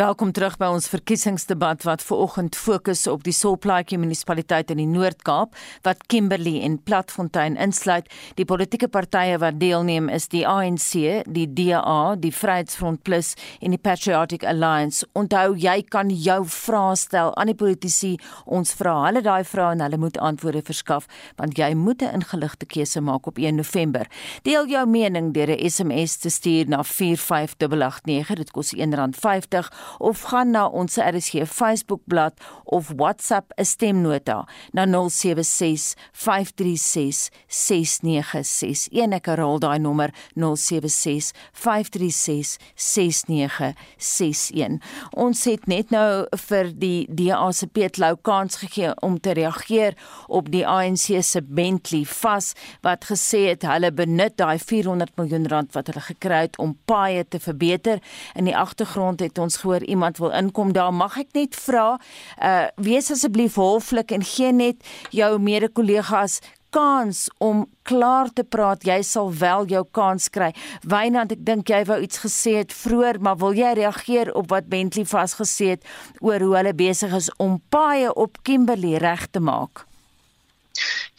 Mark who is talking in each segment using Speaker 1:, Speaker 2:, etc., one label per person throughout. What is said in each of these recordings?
Speaker 1: Welkom terug by ons verkiesingsdebat wat veraloggend fokus op die Solplaatjie munisipaliteit in die Noord-Kaap wat Kimberley en Platfontein insluit. Die politieke partye wat deelneem is die ANC, die DA, die Vryheidsfront Plus en die Patriotic Alliance. Onthou, jy kan jou vrae stel aan die politici. Ons vra hulle daai vrae en hulle moet antwoorde verskaf want jy moet 'n ingeligte keuse maak op 1 November. Deel jou mening deur 'n SMS te stuur na 45889. Dit kos R1.50 of gaan na ons RSG Facebookblad of WhatsApp 'n stemnota na 076 536 6961. Ek herhaal daai nommer 076 536 6961. Ons het net nou vir die DA se Piet Lou kans gegee om te reageer op die ANC se Bentley vas wat gesê het hulle benut daai 400 miljoen rand wat hulle gekry het om paaie te verbeter. In die agtergrond het ons gehoor iemand wil inkom daar mag ek net vra uh wees asseblief hoflik en gee net jou mede-kollegas kans om klaar te praat. Jy sal wel jou kans kry. Wynand ek dink jy wou iets gesê het vroeër maar wil jy reageer op wat Bentley vasgesê het oor hoe hulle besig is om paaie op Kimberley reg te maak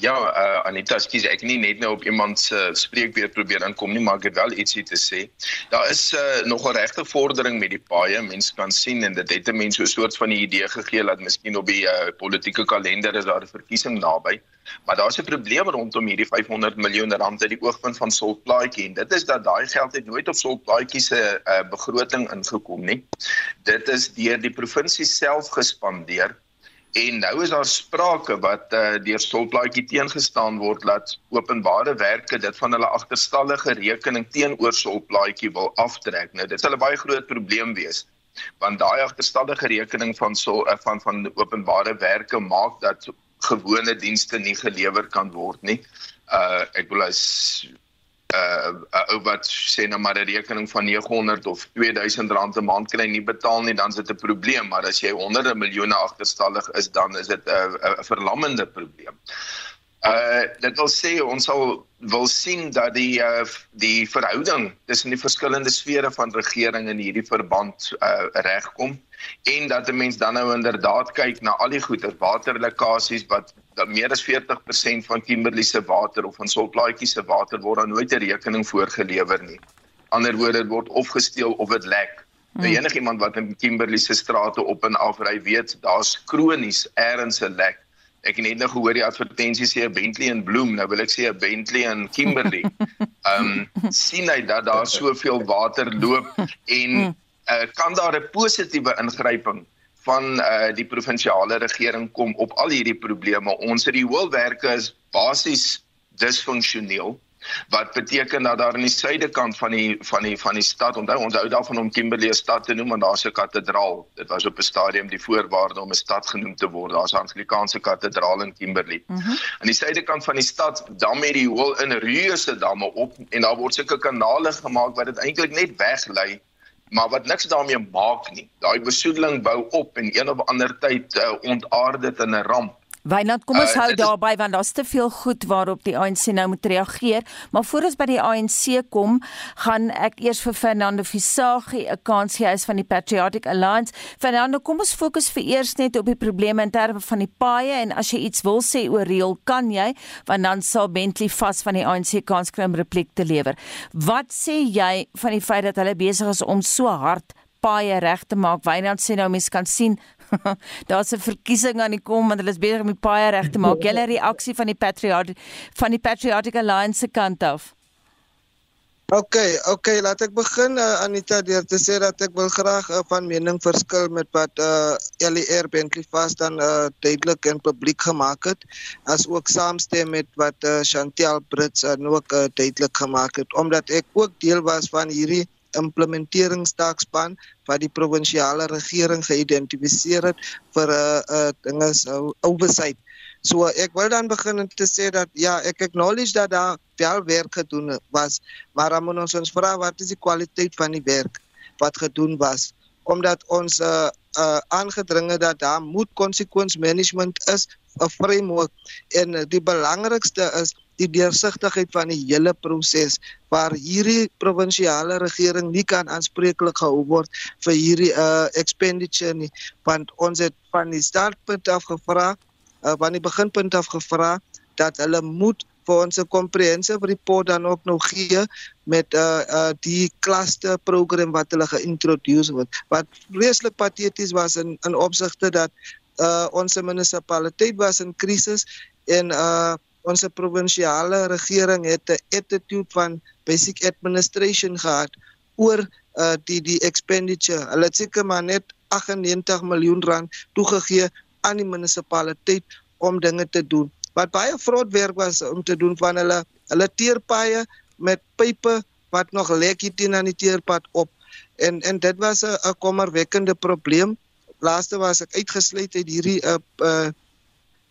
Speaker 2: Ja, uh, Anita, skus ek nie net nou op iemand se uh, spreekbeurt probeer inkom nie, maar ek het wel ietsie te sê. Daar is uh, nog 'n regte vordering met die paaie. Mense kan sien en dit het 'n mens so 'n soort van 'n idee gegee dat miskien op die uh, politieke kalender is daar 'n verkiesing naby. Maar daar's 'n probleem rondom hierdie 500 miljoen rand uit die oogpunt van Solplaatjie en dit is dat daai geld het nooit op Solplaatjie se uh, begroting ingekom nie. Dit is deur die provinsie self gespandeer En nou is daar sprake wat uh, deur Stolplaatjie teengestaan word dat openbare werke dit van hulle agterstallige rekening teenoor Stolplaatjie wil aftrek. Nou dit sal 'n baie groot probleem wees want daai agterstallige rekening van so uh, van van openbare werke maak dat gewone dienste nie gelewer kan word nie. Uh ek wil as uh 'n ou wat sê nou maar 'n rekening van 900 of 2000 rand 'n maand kry nie betaal nie, dan is dit 'n probleem, maar as jy honderde miljoene agterstallig is, dan is dit 'n 'n verlammende probleem. Uh dit wil sê ons sal wil sien dat die uh die verhouding tussen die verskillende sfere van regering in hierdie verband uh regkom en dat 'n mens dan nou inderdaad kyk na al die goeie waterlekkasies wat meer as 40% van Kimberley se water of van Solplaatjie se water word dan nooit 'n rekening voorgelewer nie. Ander woorde word of gesteel of dit lek. Nou hmm. enigiemand wat in Kimberley se strate op en af ry weet daar's kronies ergens 'n lek. Ek het net nou gehoor die advertensie sê 'n Bentley in Bloem, nou wil ek sê 'n Bentley in Kimberley. Ehm um, sien hy dat daar soveel water loop en uh, kan daar 'n positiewe ingryping van uh, die provinsiale regering kom op al hierdie probleme. Ons het die hoëwerke is basies disfunksioneel wat beteken dat daar aan die suidekant van die van die van die stad onthou onthou daarvan om Kimberley stad te noem want daar's 'n kathedraal. Dit was op 'n stadium die voorwaarde om 'n stad genoem te word. Daar's 'n Anglikaanse kathedraal in Kimberley. Mm -hmm. Aan die suidekant van die stad dam het die hoël in reuse damme op en daar word sulke kanale gemaak wat dit eintlik net weglei maar wat niks daarmee maak nie. Daai besoedeling bou op en een of ander tyd uh, ontaard dit in 'n ramp.
Speaker 1: Wynand, kom ons uh, hou daarby want daar's te veel goed waarop die ANC nou moet reageer. Maar voor ons by die ANC kom, gaan ek eers vir Fernando Visagie 'n kans gee as van die Patriotic Alliance. Fernando, kom ons fokus vir eers net op die probleme in terme van die paaie en as jy iets wil sê oor reël, kan jy, want dan sal Bentley vas van die ANC kans kry om repliek te lewer. Wat sê jy van die feit dat hulle besig is om so hard paaie reg te maak. Wynand sê nou mense kan sien Daar's 'n verkiesing aan die kom want hulle is besig om die paai reg te maak. Julle reaksie van die Patriot van die Patriotic Alliance se kant af.
Speaker 3: OK, OK, laat ek begin uh, Anita deur te sê dat ek wil graag uh, van mening verskil met wat uh, LER Bentley vas dan uh, duidelik en publiek gemaak het as ook saamstem met wat uh, Chantel Brits uh, ook uh, duidelik gemaak het omdat ek ook deel was van hierdie implementeringstaakspan wat die provinsiale regering geïdentifiseer het vir 'n uh, uh, dinge so oversight. So ek wil dan begin te sê dat ja, ek acknowledge dat daar wel werk gedoen was, maar moet ons ons vra wat is die kwaliteit van die werk wat gedoen was omdat ons uh, uh, aangedring het dat daar moet consequence management is 'n framework en die belangrikste is die deursigtigheid van die hele proses waar hierdie provinsiale regering nie kan aanspreeklik gehou word vir hierdie uh expenditure nie want ons het van die startpunt af gevra uh, van die beginpunt af gevra dat hulle moet vir ons 'n comprehensive report dan ook nog gee met uh uh die cluster program wat hulle geïntroduseer word. Wat vreeslik pateties was in in opsigte dat uh ons munisipaliteit was in krisis en uh ons provinsiale regering het 'n attitude van basic administration gehad oor uh die die expenditure. Hulle het seker maar net 98 miljoen rand toegegee aan die munisipaliteit om dinge te doen. Wat baie vrot werk was om te doen van hulle hulle teerpaaie met pype wat nog lek hier teen aan die teerpad op. En en dit was 'n kommerwekkende probleem. Laaste was ek uitgesluit uit hierdie uh, uh,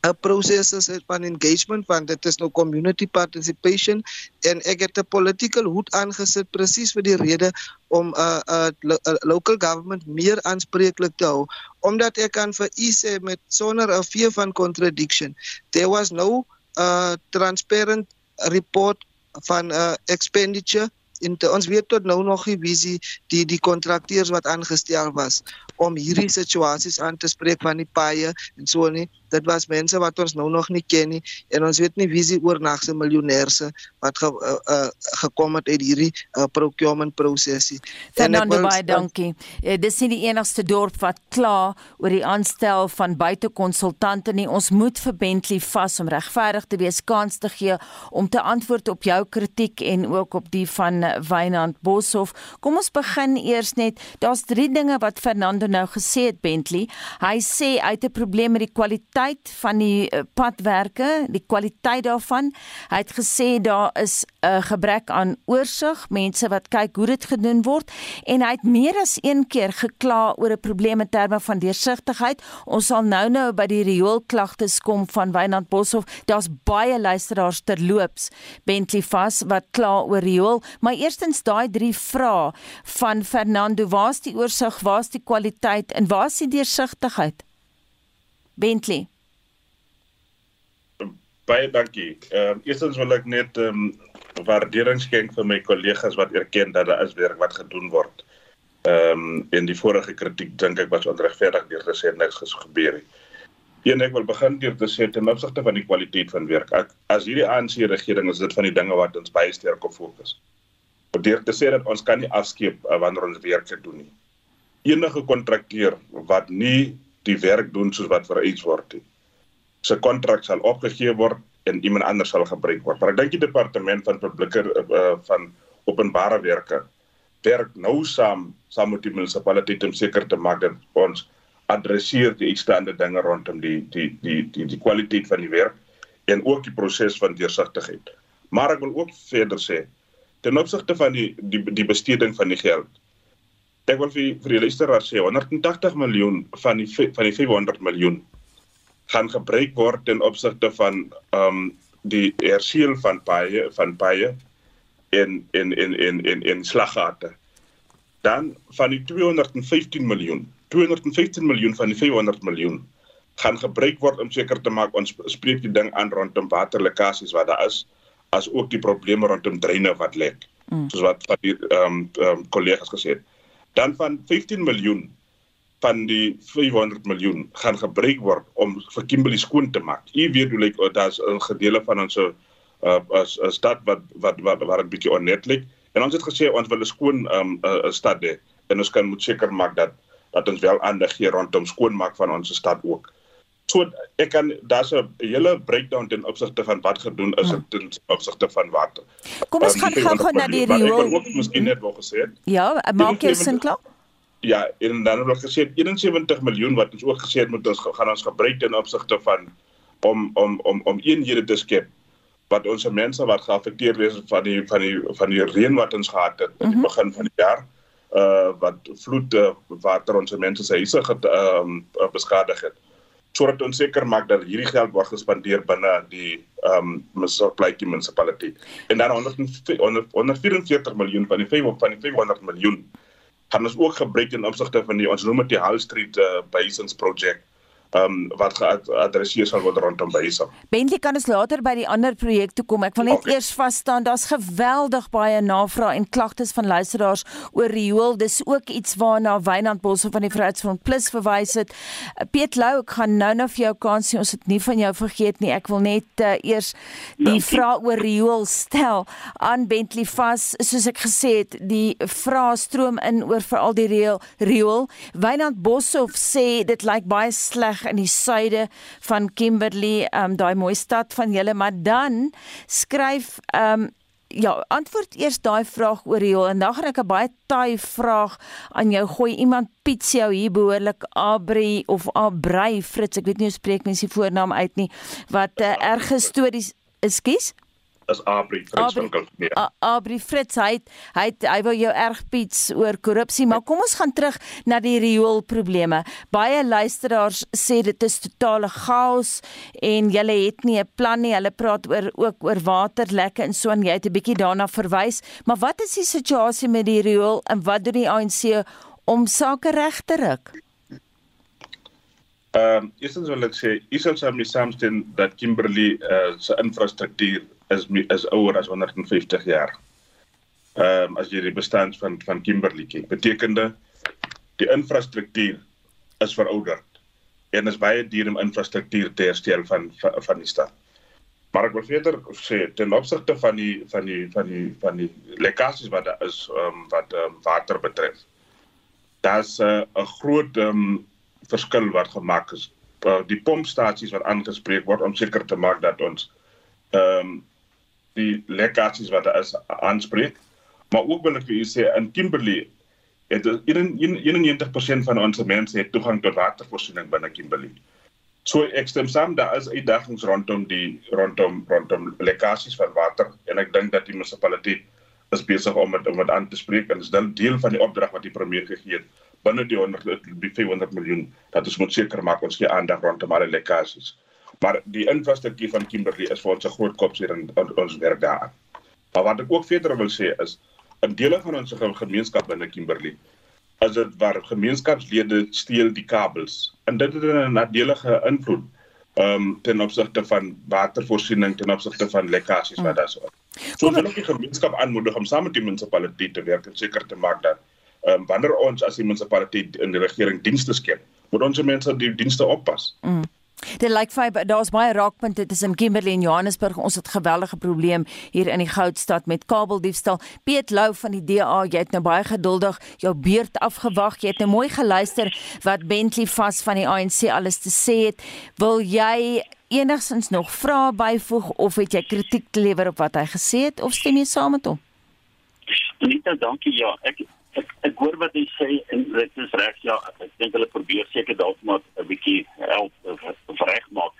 Speaker 3: 'n processes van engagement van dit is nou community participation en ek het 'n political hoed aangesit presies vir die rede om 'n uh, 'n uh, uh, local government meer aanspreeklik te hou omdat ek kan vir u sê met sonder 'n vee van contradiction there was no uh, transparent report van uh, expenditure en te, ons weet tot nou nog nie wie die die kontrakteurs wat aangestel was om hierdie situasies aan te spreek van die paaie en so nie dit was mense wat ons nou nog nie ken nie en ons weet nie wie sie oornagse miljonêers wat ge, uh, uh, gekom het uit hierdie uh, procurement prosesie
Speaker 1: Fernando baie dankie uh, dis nie die enigste dorp wat kla oor die aanstel van buitekonsultante nie ons moet vir Bentley vas om regverdig te wees kans te gee om te antwoord op jou kritiek en ook op die van Wynand Boshoff. Kom ons begin eers net. Daar's drie dinge wat Fernando nou gesê het Bentley. Hy sê hy het 'n probleem met die kwaliteit van die eh, padwerke, die kwaliteit daarvan. Hy het gesê daar is 'n gebrek aan oorsig, mense wat kyk hoe dit gedoen word en hy het meer as een keer gekla oor 'n probleem in terme van deursigtigheid. Ons sal nou-nou by die rioolklagtes kom van Wynand Boshoff. Daar's baie luisteraars terloops Bentley vas wat kla oor riool, maar eerstens daai drie vrae van Fernando, waar's die oorsig, waar's die kwaliteit en waar's die deursigtigheid? Bentley.
Speaker 4: Baie dankie. Ehm uh, eerstens wil ek net ehm um, waardering skenk vir my kollegas wat erken dat daar is werk wat gedoen word. Ehm um, in die vorige kritiek dink ek was onregverdig deur gesê niks gebeur nie. Een ek wil begin deur te sê ten opsigte van die kwaliteit van werk. As hierdie ANC regering is dit van die dinge wat ons baie sterk op fokus deur te sê dat ons kan nie afskeep uh, wanneer ons werk doen nie. Enige kontrakteur wat nie die werk doen soos wat vereis word nie, sy kontrak sal opgegee word en iemand anders sal gebruik word. Maar ek dink die departement van publieke uh, van openbare werke werk nou saam saam met die munisipaliteit om seker te maak dat ons adresseer die uitstaande dinge rondom die die die die die kwaliteit van die werk en ook die proses van deursigtigheid. Maar ek wil ook verder sê ten opsigte van die die die besteding van die geld. Ek wil vir vir die luisteraars sê 180 miljoen van die van die 500 miljoen gaan gebruik word ten opsigte van ehm um, die herseel van paaie van paaie in in in in in in slaggate. Dan van die 215 miljoen, 215 miljoen van die 500 miljoen gaan gebruik word om seker te maak ons spreek die ding aan rondom waterlekkasies wat daar is as ook die probleme rondom dreine wat lek. Mm. Soos wat wat die ehm um, um, kollegas gesê het. Dan van 15 miljoen van die 500 miljoen gaan gebruik word om vir Kimberley skoon te maak. U weet hoe lyk like, daar's 'n gedeelte van ons uh as 'n stad wat wat wat waar 'n bietjie onnetlik en ons het gesê ons wil 'n skoon ehm um, 'n stad hê en ons kan moet seker maak dat dat ons wel aandag gee rondom skoonmaak van ons stad ook. So ek kan daar's 'n hele breakdown ten opsigte van wat gedoen is hmm. ten opsigte van water.
Speaker 1: Kom ons um, gaan gou na die riool.
Speaker 4: Ek wil ook miskien net wou gesê het.
Speaker 1: Ja, maak jy sin klaar?
Speaker 4: Ja, en dan het ek gesê 71 miljoen wat ons ook gesê het moet ons gaan ons gebruik ten opsigte van om om om om eenhede te skep wat ons mense wat geaffekteer is van die van die van die reën wat ons gehad het in die mhm. begin van die jaar uh wat vloed uh, water ons mense se huise ehm uh, beskadig het sodat ons seker maak dat hierdie geld word gespandeer binne die ehm um, munisipaliteit munisipaliteit. En dan 144 miljoen van die 5 van die 500 miljoen gaan ons ook gebruik in opsigte van die ons noem dit die Hall Street uh, Basins projek um wat geadresseer sal word rondom behuising.
Speaker 1: Bentley kan ons later by die ander projekte kom. Ek wil net okay. eers vas staan, daar's geweldig baie navrae en klagtes van luisteraars oor riool. Dis ook iets waarna Wynand Bosse van die Vryheidsfront Plus verwys het. Piet Lou, ek gaan nou nou vir jou kans sê ons het nie van jou vergeet nie. Ek wil net uh, eers die vraag oor riool stel aan Bentley vas. Soos ek gesê het, die vrae stroom in oor veral die riool. riool. Wynand Bosse sê dit lyk baie sleg reg in die suide van Kimberley, um, daai mooi stad van julle, maar dan skryf um, ja, antwoord eers daai vraag oor die en dan gaan ek 'n baie taai vraag aan jou gooi. Iemand Piet jou hier behoorlik Abri of Abrei Fritz, ek weet nie hoe spreek mense die voornaam uit nie, wat uh, erge stories is kies
Speaker 4: is Abri Fritz van
Speaker 1: Kalkmeer. Abri Fritz hy het, hy het, hy wil jou erg piets oor korrupsie, maar kom ons gaan terug na die riool probleme. Baie luisteraars sê dit is totale chaos en julle het nie 'n plan nie. Hulle praat oor ook oor waterlekke en so en jy het 'n bietjie daarna verwys. Maar wat is die situasie met die riool en wat doen die ANC om sake reg te ruk?
Speaker 4: Ehm, um, eerstens wil ek sê, Isels het my saamstem dat Kimberley uh, se infrastruktuur is is ouer as 150 jaar. Ehm um, as jy die bestand van van Kimberley kyk, betekende die infrastruktuur is verouderd en is baie duur om infrastruktuur te herstel van van, van die stad. Maar ek wil verder sê ten opsigte van die van die van die van die lekkasies wat daar is um, wat um, water betref. Daar's eh, 'n uh, groot um, verskil wat gemaak is. Uh, die pompstasies wat aangespreek word om seker te maak dat ons ehm um, die lekkasies wat daar is aanspreek. Maar ook wil ek vir u sê in Kimberley het 91% van ons mense het toegang tot watervoorsiening binne Kimberley. So ek stem saam daar is uitdagings rondom die rondom rondom lekkasies van water en ek dink dat die munisipaliteit is besig om dit om dit aan te spreek en dit is dan deel van die opdrag wat die premier gegee het binne die 100 die 500 miljoen dat ons moet seker maak ons gee aandag rondom alle lekkasies. Maar die infrastruktuur van Kimberley is vir ons 'n groot kopseer in ons werk daar. Maar wat ek ook verder wil sê is 'n deel van ons gemeenskap binne Kimberley is dit waar gemeenskapslede steel die kabels en dit het 'n nadelige invloed um ten opsigte van watervoorsiening ten opsigte van lekkasies wat daar so. So wil ek die gemeenskap aanmoedig om saam met die munisipaliteit te werk en seker te maak dat um wanneer ons as die munisipaliteit in die regering dienste skep, moet ons mense die dienste oppas. Mm.
Speaker 1: Dit lyk vir daar's baie raakpunte tussen Kimberley en Johannesburg. Ons het geweldige probleem hier in die Goudstad met kabeldiefstal. Piet Lou van die DA, jy het nou baie geduldig jou beurt afgewag. Jy het nou mooi geluister wat Bentley vas van die ANC alles te sê het. Wil jy enigsins nog vrae byvoeg of het jy kritiek te lewer op wat hy gesê het of stem jy saam met hom?
Speaker 5: Anita, dankie. Ja, ek ek ek hoor wat hy sê en dit is reg ja ek dink hulle probeer seker dalk maar 'n bietjie help reg maak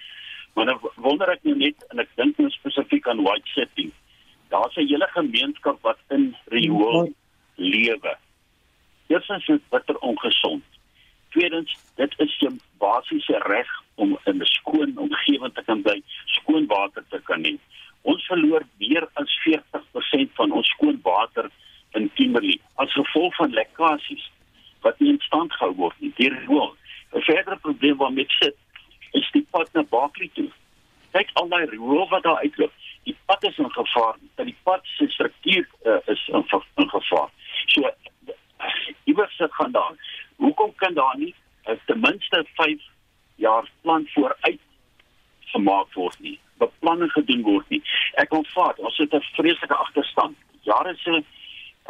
Speaker 5: maar nou wonder ek nou net en ek dink nou spesifiek aan white city daar's 'n hele gemeenskap wat in Rio lewe. Eerstens is dit bitter ongesond tweedens dit is 'n basiese reg om in 'n skoon omgewing te kan bly skoon water te kan hê. Ons verloor meer as 40% van ons skoon water in Kimberley as gevolg van lekkasies wat nie in stand gehou word nie. Deur riool. 'n Verdere probleem waarmee ek sit is die pad na Barkley toe. Kyk al daai riool wat daar uitloop. Die pad is in gevaar. Dat die pad se struktuur uh, is in, in gevaar. So iewers sit gaan daar. Hoekom kan daar nie uh, ten minste 5 jaar plan vooruit gemaak word nie? Beplanning gedoen word nie. Ek ontvang, ons het 'n vreeslike agterstand. Jare se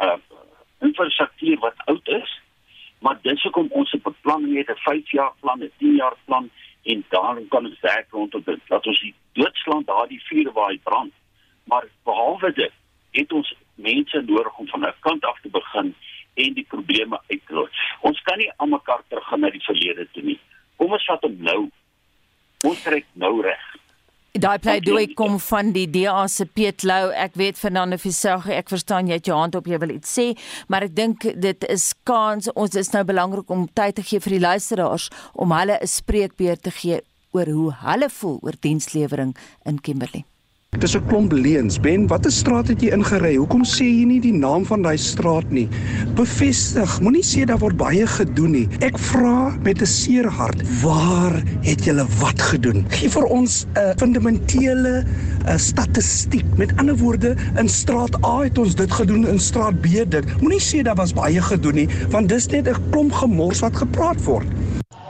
Speaker 5: uh infrastruktuur wat oud is, maar dis hoekom ons 'n beplanning het, 'n 5 jaar plan, 'n 10 jaar plan en daarom kan ons werk rondom dit. Dat ons die doodslaan daardie vuur waar hy brand. Maar behalwe dit, het ons mense nodig om van 'n kant af te begin en die probleme uit te los. Ons kan nie almekaar teruggaan na die verlede toe nie. Kom ons vat hom nou. Ons trek nou reg.
Speaker 1: Daai pleidooi kom van die DA se Piet Lou. Ek weet Fernando Visagie, ek verstaan jy het jou hand op jy wil iets sê, maar ek dink dit is kans ons is nou belangrik om tyd te gee vir die luisteraars om hulle 'n spreekbeurt te gee oor hoe hulle voel oor dienslewering in Kimberley.
Speaker 6: Dit is 'n klomp leuns. Ben, watter straat het jy ingery? Hoekom sê jy nie die naam van daai straat nie? Bevestig. Moenie sê daar word baie gedoen nie. Ek vra met 'n seer hart, waar het julle wat gedoen? Gee vir ons 'n fundamentele 'n statistiek. Met ander woorde, in straat A het ons dit gedoen, in straat B dit. Moenie sê daar was baie gedoen nie, want dis net 'n klomp gemors wat gepraat word.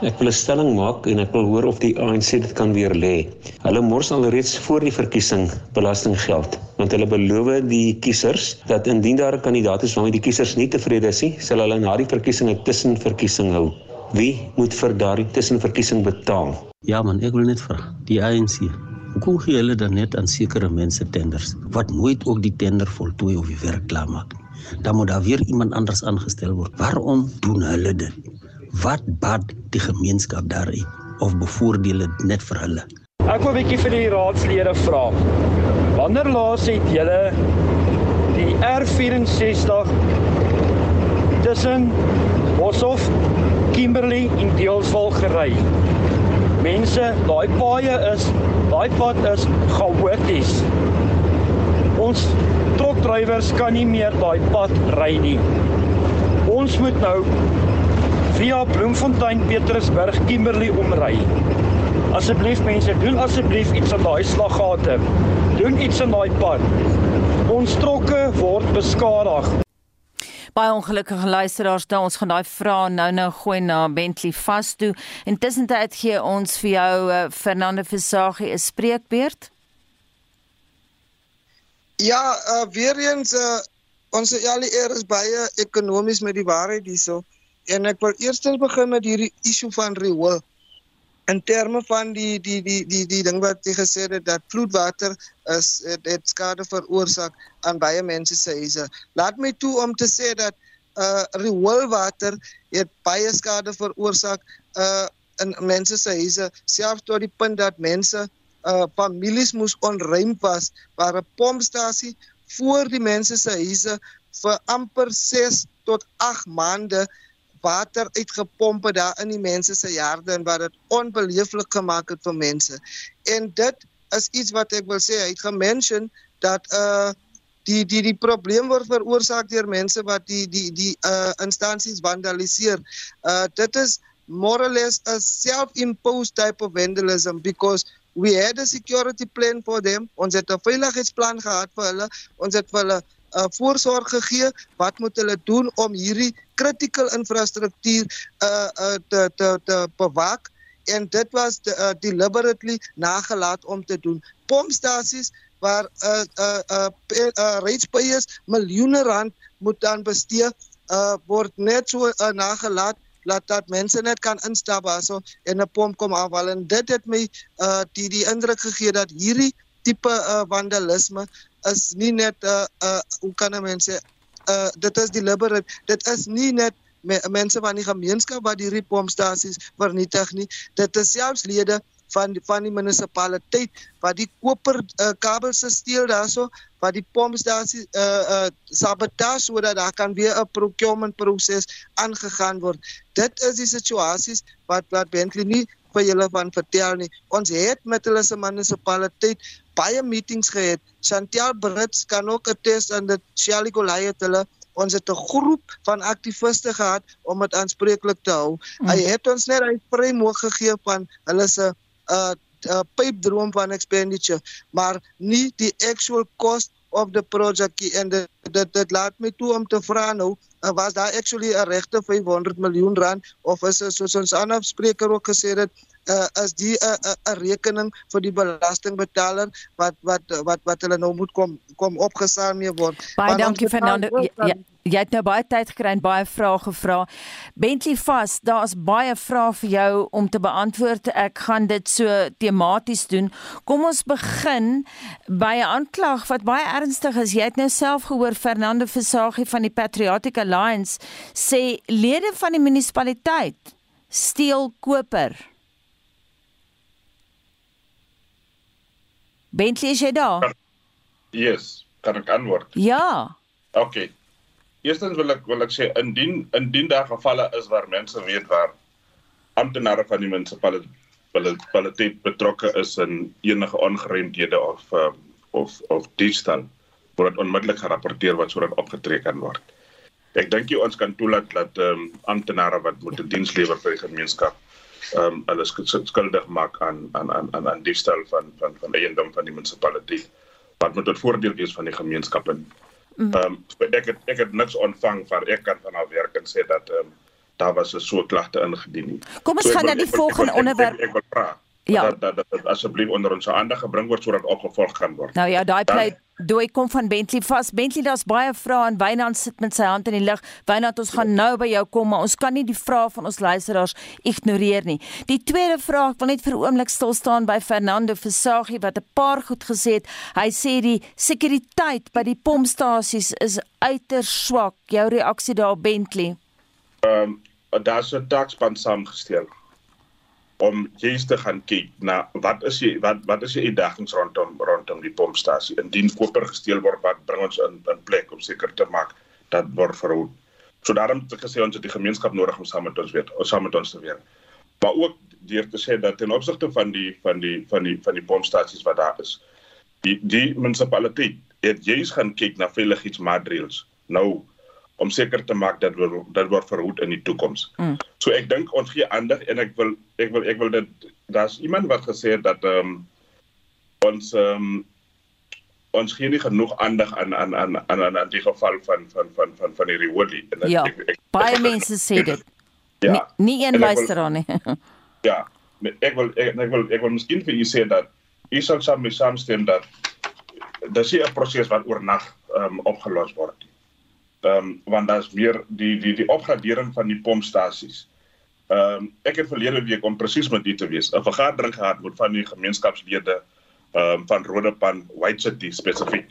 Speaker 7: Ek wil 'n stelling maak en ek wil hoor of die ANC dit kan weer lê. Hulle mors alreeds voor die verkiesing belastinggeld, want hulle beloof die kiesers dat indien daar 'n kandidaat is waarmee die kiesers nie tevrede is nie, sal hulle na die verkiesing 'n tussenverkiesing hou. Wie moet vir daardie tussenverkiesing betaal?
Speaker 8: Ja man, ek wil net vra, die ANC Hoekom gee hulle dan net aan sekere mense tenders wat nooit ook die tender voltooi of die werk klaarmaak nie? Dan moet daar weer iemand anders aangestel word. Waarom doen hulle dit? Wat bad die gemeenskap daarin of bevoordeel dit net vir hulle?
Speaker 9: Ek wil 'n bietjie vir die raadslede vra. Wanneer laas het julle die R64 tussen Boshoff, Kimberley en Deelswil gery? Mense, daai paaie is, daai pad is chaoties. Ons trokdrywers kan nie meer daai pad ry nie. Ons moet nou via Bloemfontein, Petrusburg, Kimberley omry. Asseblief mense, doen asseblief iets aan daai slaggate. Doen iets aan daai pad. Ons trokke word beskadig.
Speaker 1: Baie ongelukkige luisteraars, dan ons gaan daai vrae nou-nou gooi na Bentley vas toe. Intussen tyd gee ons vir jou uh, Fernande Versagie 'n spreekbeurt.
Speaker 3: Ja, uh, weer eens uh, ons eer is baie ekonomies met die waarheid hierso. En ek wil eerstens begin met hierdie issue van riool. In terme van die die die die die ding wat jy gesê het dat vloedwater is het, het skade veroorsaak aan baie mense se huise. Laat my toe om te sê dat uh rioolwater het baie skade veroorsaak uh in mense se huise, selfs tot die punt dat mense uh families moes onruim was waar 'n pompstasie voor die mense se huise vir amper 6 tot 8 maande water uitgepomp het daar in die mense se jare en wat dit onbeleeflik gemaak het vir mense. En dit is iets wat ek wil sê, hy het gemention dat uh die die die probleem word veroorsaak deur mense wat die die die uh instansies vandaliseer. Uh dit is more or less a self-imposed type of vandalism because we had a security plan for them. Ons het 'n veiligheidsplan gehad vir hulle. Ons het vir hulle uh, voorsorg gegee. Wat moet hulle doen om hierdie critical infrastruktuur uh, uh, te te te bewaak? En dit was de, uh, deliberately nagelaat om te doen. Pompstasies waar uh uh uh, uh reitspeiers miljoene rand moet dan bestee uh word net so uh, nagelaat laat dat mense net kan instap aso en 'n pomp kom afhaal. En dit het my uh die die indruk gegee dat hierdie tipe uh, vandalisme is nie net 'n uh, uh, hoe kan mense uh, dit is deliberate dit is nie net me, mense van die gemeenskap wat die pompstasies vernietig nie dit is selfs lede van die, van die munisipaliteit wat die koper uh, kabels steel daarso wat die pompstasie uh, uh, sabotage sodat daar kan weer 'n procurement proses aangegaan word dit is die situasies wat wat Bentley nie vir julle van vertel nie. Ons het met hulle se munisipaliteit baie meetings gehad. Chantel Brits kan ook attest aan dit. Shelly Golay het hulle ons het 'n groep van aktiviste gehad om dit aanspreeklik te hou. Mm. Hy het ons net 'n framework gegee van hulle se uh, uh pipe droom van expenditure, maar nie die actual cost of the project en dit dit, dit laat my toe om te vra nou uh, was daar actually 'n regte 500 miljoen rand of is dit soos ons ander spreker ook gesê het uh, is die 'n uh, 'n uh, rekening vir die belastingbetaler wat wat wat wat hulle nou moet kom kom opgesaam mee word.
Speaker 1: Baie dankie Fernando. Ja, jy het nou baie tyd gekry en baie vrae gevra. Bentley vas, daar's baie vrae vir jou om te beantwoord. Ek gaan dit so tematies doen. Kom ons begin by 'n aanklag wat baie ernstig is. Jy het nou self gehoor Fernando Versagie van die Patriotic Alliance sê lede van die munisipaliteit steel koper. Bentley is jy daar?
Speaker 4: Yes, kan ek antwoord?
Speaker 1: Ja.
Speaker 4: OK. Eerstens wil ek wil ek sê indien indien daar gevalle is waar mense weet waar amptenare van die munisipaliteit betrokke is in enige ongeruimdhede of um, of of diefstal word onmiddellik gerapporteer word sodat opgetree kan word. Ek dink jy ons kan toelaat dat ehm um, amptenare wat moet 'n diens lewer vir die gemeenskap ehm um, hulle skuldig maak aan aan aan aan aan diefstal van van van eiendom van die munisipaliteit wat moet tot voordeel wees van die gemeenskap en mm. ehm um, ek het ek het niks ontvang van ek kan van al werk en sê dat ehm um, daar was 'n so klagte ingedien nie.
Speaker 1: Kom ons so, gaan na die volgende onderwerp.
Speaker 4: Ek, ek wil vra ja. dat dat dit asseblief onder ons aandag gebring word sodat opgevolg kan word.
Speaker 1: Nou ja, daai pleit Dooi kom van Bentley vas. Bentley daar's baie vrae en Wynand sit met sy hand in die lug. Wynand, ons gaan nou by jou kom, maar ons kan nie die vrae van ons luisteraars ignoreer nie. Die tweede vraag, ek wil net vir 'n oomblik stil staan by Fernando Versagie wat 'n paar goed gesê het. Hy sê die sekuriteit by die pompstasies is uiters swak. Jou reaksie daar Bentley?
Speaker 4: Ehm um, daar's 'n takspan saamgestel om juist te gaan kyk na wat is jy wat wat is die uitdagings rondom rondom die pompstasie indien koper gesteel word wat bring ons in in plek om seker te maak dat word verhoed. So daarom het ek gesê ons het die gemeenskap nodig om saam met ons weet, om saam met ons te werk. Maar ook deur te sê dat ten opsigte van die van die van die van die pompstasies wat daar is, die die munisipaliteit het juist gaan kyk na veiligheidsmaatreëls. Nou om seker te maak dat word dat word verhoed in die toekoms. Mm. So ek dink ons gee aandag en ek wil ek wil ek wil dit daar's iemand wat gesê het dat ehm um, ons ehm um, ons gee nie genoeg aandag aan aan aan aan aan die geval van van van van van die Rewoli
Speaker 1: en ja, ek, ek, baie ek, mense sê dit. Ja. Nie, nie een luisteraar nie.
Speaker 4: ja, ek wil ek, ek wil ek wil miskien vir u sê dat u sal saam mee saamstem dat dis 'n proses wat oornag um, opgelos word. Ehm um, want daar's meer die die die opgradering van die pompstasies. Ehm um, ek het verlede week om presies met u te wees, 'n vergadering gehad met van die gemeenskapslede ehm um, van Rodepan White City spesifiek.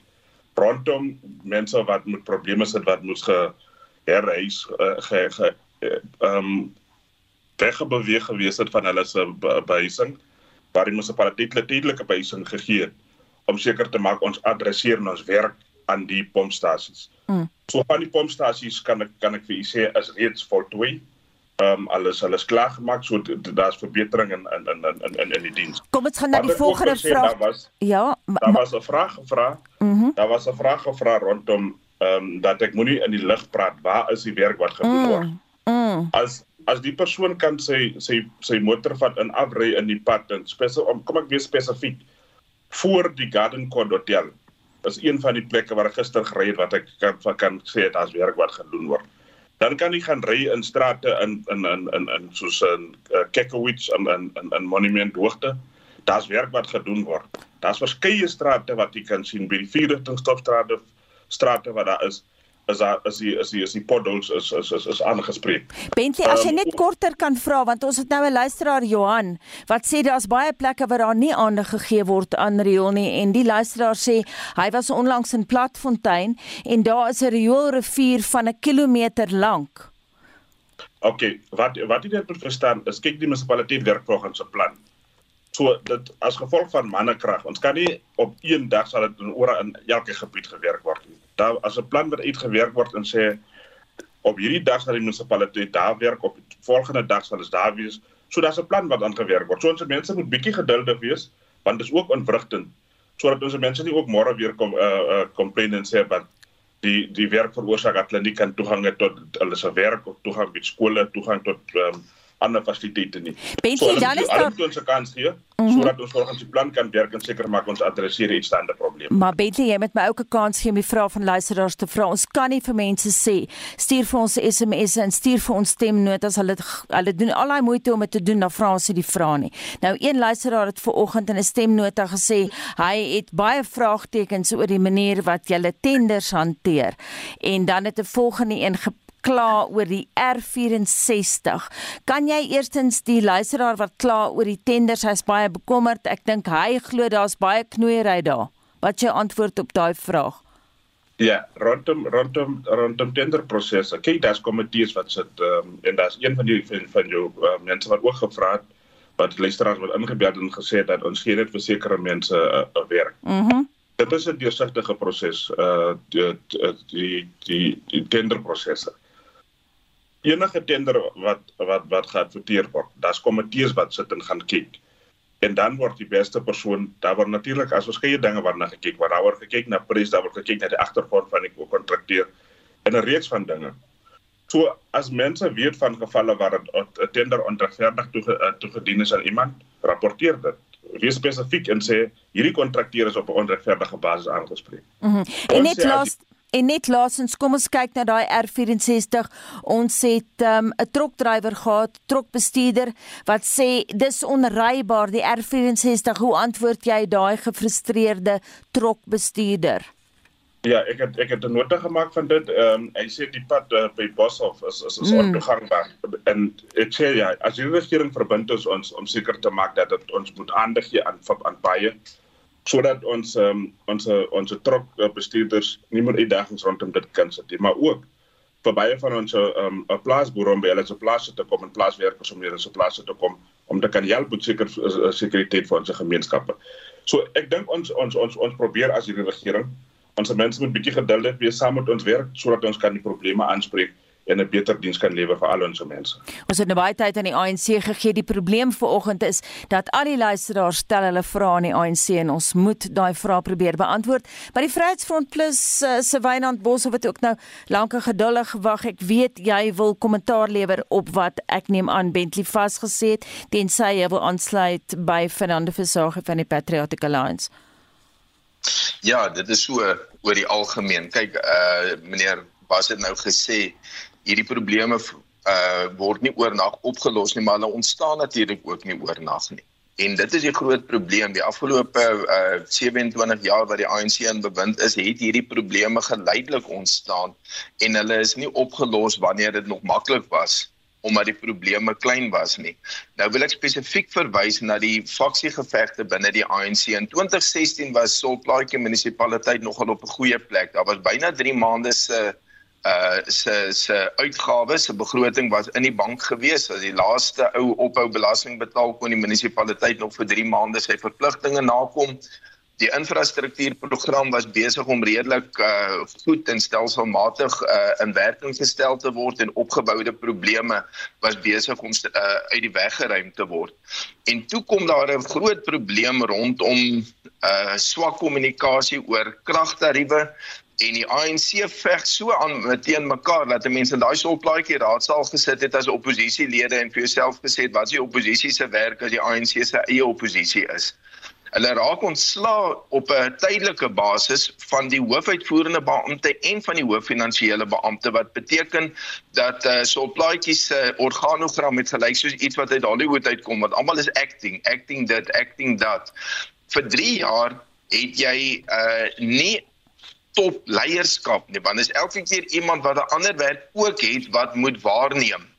Speaker 4: Rondom mense wat met probleme sit wat moes ge herhuis uh, ge ge ehm um, weggebeweeg gewees het van hulle se behuising waar die munisipaliteit tydelike behuising gegee het om seker te maak ons adresseer en ons werk aan die pompstasies. Mm. So van die pompstasies kan ek kan ek vir u sê is reeds voltooi. Ehm um, alles alles klaar gemaak so daar's verbetering in in in in in in die diens.
Speaker 1: Kom ons gaan na die volgende vraag.
Speaker 4: Was,
Speaker 1: ja,
Speaker 4: daar was 'n vraag gevra. Mm daar was 'n vraag gevra rondom ehm um, dat ek moenie in die lig praat. Waar is die werk wat gedoen word? Mm. Mm. As as die persoon kan sy sy sy motor vat in afry in die pad en spesifiek kom ek weer spesifiek voor die Garden Court Hotel is een van die plekke waar ek gister gery het wat ek kan kan sê dit as werk wat gedoen word. Dan kan jy gaan ry in strate in in in in in soos in uh, Kekowitz en in in in Monument hoogte. Daar's werk wat gedoen word. Daar's verskeie strate wat jy kan sien by die vierde stopstrate strate wat daar is is daar is die is die is die potholes is is is is aangespreek.
Speaker 1: Bentley, as jy um, net korter kan vra want ons het nou 'n luisteraar Johan wat sê daar's baie plekke waar daar nie aandag gegee word aan riool nie en die luisteraar sê hy was onlangs in Platfontein en daar is 'n rioolrivier van 'n kilometer lank.
Speaker 4: OK, wat wat jy net moet verstaan is kyk die munisipaliteit werk volgens 'n plan. So dit as gevolg van mannekrag, ons kan nie op een dag sal dit in ore in elke gebied gewerk word nie daar as 'n plan wat uitgewerk word en sê op hierdie dag sal die munisipaliteit daar werk op die volgende dag sal dit daar wees. So daar's 'n plan wat aangewerk word. So ons mense moet bietjie geduldig wees want dit is ook ontwrigtend sodat ons mense nie ook môre weer kom uh uh complain en sê dat die die werk veroorsaak dat hulle nie kan toegang het tot hulle se werk of toegang by skole, toegang tot ehm um, ander fasiliteite nie.
Speaker 1: Bentley, so, dan is daar
Speaker 4: ons 'n kans gee mm -hmm. sodat ons volgens die plan kan werk en seker maak ons adresseer die uitstaande probleme.
Speaker 1: Maar Bentley, jy moet my ook 'n kans gee om die vrae van luisteraars te vra. Ons kan nie vir mense sê stuur vir ons SMS en stuur vir ons stemnotas. Hulle hulle doen al daai moeite om dit te doen, dan vra ons nie die vrae nie. Nou een luisteraar het ver oggend in 'n stemnota gesê hy het baie vraagtekens oor die manier wat jy tenders hanteer. En dan het 'n volgende een kla oor die R64. Kan jy eerstens die luisteraar wat kla oor die tenders, hy's baie bekommerd. Ek dink hy glo daar's baie knoeiery daar. Wat jy antwoord op daai vraag?
Speaker 4: Ja, rondom rondom rondom tenderprosesse. Kyk, daar's komitees wat sit um, en daar's een van die van, van jou uh, mense wat ook gevra het wat luisteraars wat ingebeld en gesê dat ons gee dit vir sekere mense 'n uh, uh, werk. Mhm. Mm dit is 'n deursigtige proses uh die die die, die tenderprosesse enige tender wat wat wat geadverteer word, daar's komitees wat sit en gaan kyk. en dan word die beste persoon daar word natuurlik as verskeie dinge waarna gekyk word daar word gekyk na prys daar word gekyk na die agtergrond van die kontrakteur en 'n reeks van dinge so as mense weet van gevalle waar 'n tender onregverdig toege, uh, toegedien is aan iemand rapporteer dit wees spesifiek en sê hierdie kontrakteur is op 'n onregverdige basis aangespreek
Speaker 1: mm -hmm. en net laas En net laasens kom ons kyk na daai R64. Ons het um, 'n um, trokdrywer gehad, trokbestuurder wat sê dis onrybaar die R64. Hoe antwoord jy daai gefrustreerde trokbestuurder?
Speaker 4: Ja, ek het ek het 'n nota gemaak van dit. Ehm um, hy sê die pad uh, by Boshoff is is is mm. ontoegankbaar. En ek sê ja, as die regering verbind is ons om seker te maak dat dit ons moet aandag gee aan aan baie sodat ons um, ons ons trok uh, bestuurders nie meer uitdagings rondom dit kan sit nie, maar ook vir baie van ons um, plaasboere om by hulle se plase te kom en plaaswerkers om hulle se plase te kom om te kan help met seker uh, sekuriteit vir ons gemeenskappe. So ek dink ons ons ons ons probeer as hierdie regering ons mense moet bietjie geduldig wees saam met ons werk sodat ons kan die probleme aanspreek en 'n beter diens kan lewer vir al ons mense.
Speaker 1: Ons het nou baie tyd aan die ANC gegee. Die probleem vanoggend is dat al die luisteraars stel hulle vrae aan die ANC en ons moet daai vrae probeer beantwoord. By die Vryheidsfront Plus uh, se Wynand Bos het ook nou lank geduldig gewag. Ek weet jy wil kommentaar lewer op wat ek neem aan Bentley vasgesê het tensy jy wil aansluit by Fernando Versage van die Patriotic Alliance.
Speaker 2: Ja, dit is so oor die algemeen. Kyk, uh meneer was dit nou gesê hierdie probleme uh word nie oornag opgelos nie, maar hulle ontstaan natuurlik ook nie oornag nie. En dit is die groot probleem. Die afgelope uh 27 jaar wat die ANC in bewind is, het hierdie probleme geleidelik ontstaan en hulle is nie opgelos wanneer dit nog maklik was omdat die probleme klein was nie. Nou wil ek spesifiek verwys na die faksiegevegte binne die ANC. In 2016 was Solplaatjie munisipaliteit nogal op 'n goeie plek. Daar was byna 3 maande se uh, uh se se uitgawes se begroting was in die bank gewees. As die laaste ou ophou belasting betaal kon die munisipaliteit nog vir 3 maande sy verpligtinge nakom. Die infrastruktuurprogram was besig om redelik uh goed en stelselmatig uh in werking gestel te word en opgeboude probleme was besig om uh uit die weg geruim te word. En toe kom daar 'n groot probleem rondom uh swak kommunikasie oor kragtariewe en die ANC veg so aan teen mekaar dat mense in daai solplaatjie raadsaal gesit het as oppositielede en vir jouself gesê wat is die oppositie se werk as die ANC se eie oppositie is. Hulle raak ontslaa op 'n tydelike basis van die hoofuitvoerende beampte en van die hooffinansiële beampte wat beteken dat uh, solplaatjies se uh, organogram met gelyk soos iets wat uit Hollywood uitkom wat almal is acting, acting dit, acting dat. Vir 3 jaar het jy uh nie top leierskap nie want is elke keer iemand wat 'n ander werk ook het wat moet waarneem